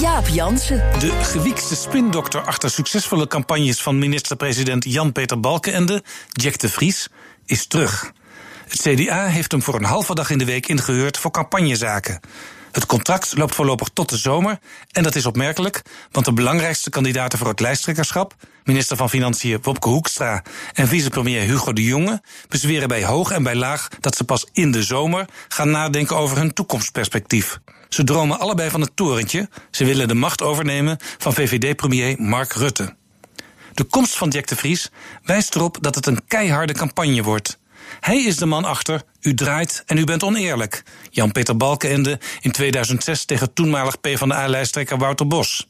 Jaap Jansen. De gewiekste spindokter achter succesvolle campagnes van minister-president Jan-Peter Balkenende, Jack de Vries, is terug. Het CDA heeft hem voor een halve dag in de week ingehuurd voor campagnezaken. Het contract loopt voorlopig tot de zomer. En dat is opmerkelijk, want de belangrijkste kandidaten voor het lijsttrekkerschap, minister van Financiën Wopke Hoekstra en vicepremier Hugo de Jonge, bezweren bij hoog en bij laag dat ze pas in de zomer gaan nadenken over hun toekomstperspectief. Ze dromen allebei van het torentje. Ze willen de macht overnemen van VVD-premier Mark Rutte. De komst van Jack de Vries wijst erop dat het een keiharde campagne wordt. Hij is de man achter U draait en u bent oneerlijk. Jan-Peter Balkenende in 2006 tegen toenmalig PvdA-lijsttrekker Wouter Bos.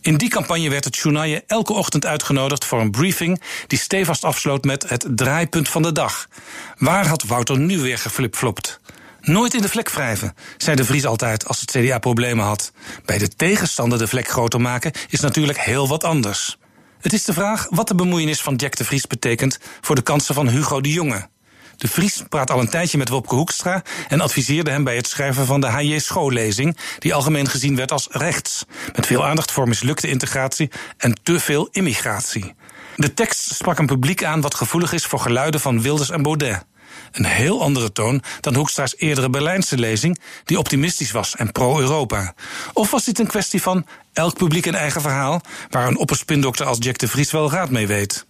In die campagne werd het journaal elke ochtend uitgenodigd voor een briefing die stevast afsloot met het draaipunt van de dag. Waar had Wouter nu weer geflipflopt? Nooit in de vlek wrijven, zei de Vries altijd als het CDA problemen had. Bij de tegenstander de vlek groter maken is natuurlijk heel wat anders. Het is de vraag wat de bemoeienis van Jack de Vries betekent voor de kansen van Hugo de Jonge. De Vries praat al een tijdje met Wopke Hoekstra en adviseerde hem bij het schrijven van de HJ schoollezing, die algemeen gezien werd als rechts, met veel aandacht voor mislukte integratie en te veel immigratie. De tekst sprak een publiek aan wat gevoelig is voor geluiden van Wilders en Baudet. Een heel andere toon dan Hoekstra's eerdere Berlijnse lezing, die optimistisch was en pro-Europa. Of was dit een kwestie van elk publiek een eigen verhaal, waar een opperspindokter als Jack de Vries wel raad mee weet?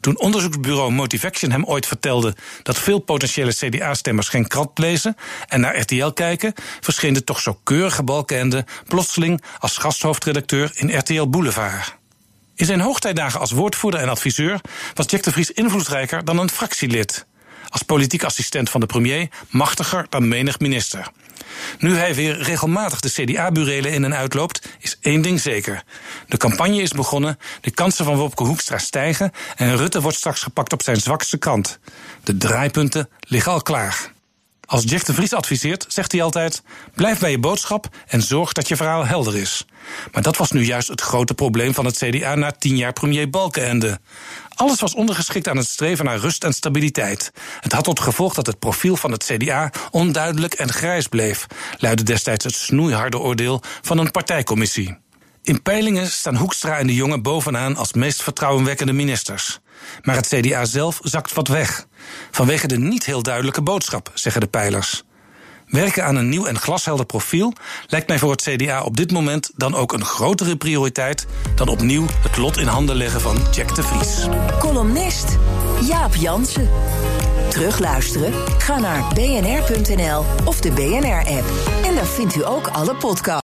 Toen onderzoeksbureau Motivaction hem ooit vertelde dat veel potentiële CDA-stemmers geen krant lezen en naar RTL kijken, verscheen de toch zo keurige Balkenende plotseling als gasthoofdredacteur in RTL Boulevard. In zijn hoogtijdagen als woordvoerder en adviseur was Jack de Vries invloedrijker dan een fractielid als politiek assistent van de premier machtiger dan menig minister. Nu hij weer regelmatig de CDA-burelen in en uitloopt, is één ding zeker. De campagne is begonnen, de kansen van Wopke Hoekstra stijgen en Rutte wordt straks gepakt op zijn zwakste kant. De draaipunten liggen al klaar. Als Jack de Vries adviseert, zegt hij altijd: blijf bij je boodschap en zorg dat je verhaal helder is. Maar dat was nu juist het grote probleem van het CDA na tien jaar premier Balkenende. Alles was ondergeschikt aan het streven naar rust en stabiliteit. Het had tot gevolg dat het profiel van het CDA onduidelijk en grijs bleef, luidde destijds het snoeiharde oordeel van een partijcommissie. In peilingen staan Hoekstra en de Jonge bovenaan als meest vertrouwenwekkende ministers. Maar het CDA zelf zakt wat weg. Vanwege de niet heel duidelijke boodschap, zeggen de peilers. Werken aan een nieuw en glashelder profiel lijkt mij voor het CDA op dit moment dan ook een grotere prioriteit dan opnieuw het lot in handen leggen van Jack de Vries. Columnist Jaap Jansen. Terugluisteren? Ga naar bnr.nl of de BNR-app. En daar vindt u ook alle podcasts.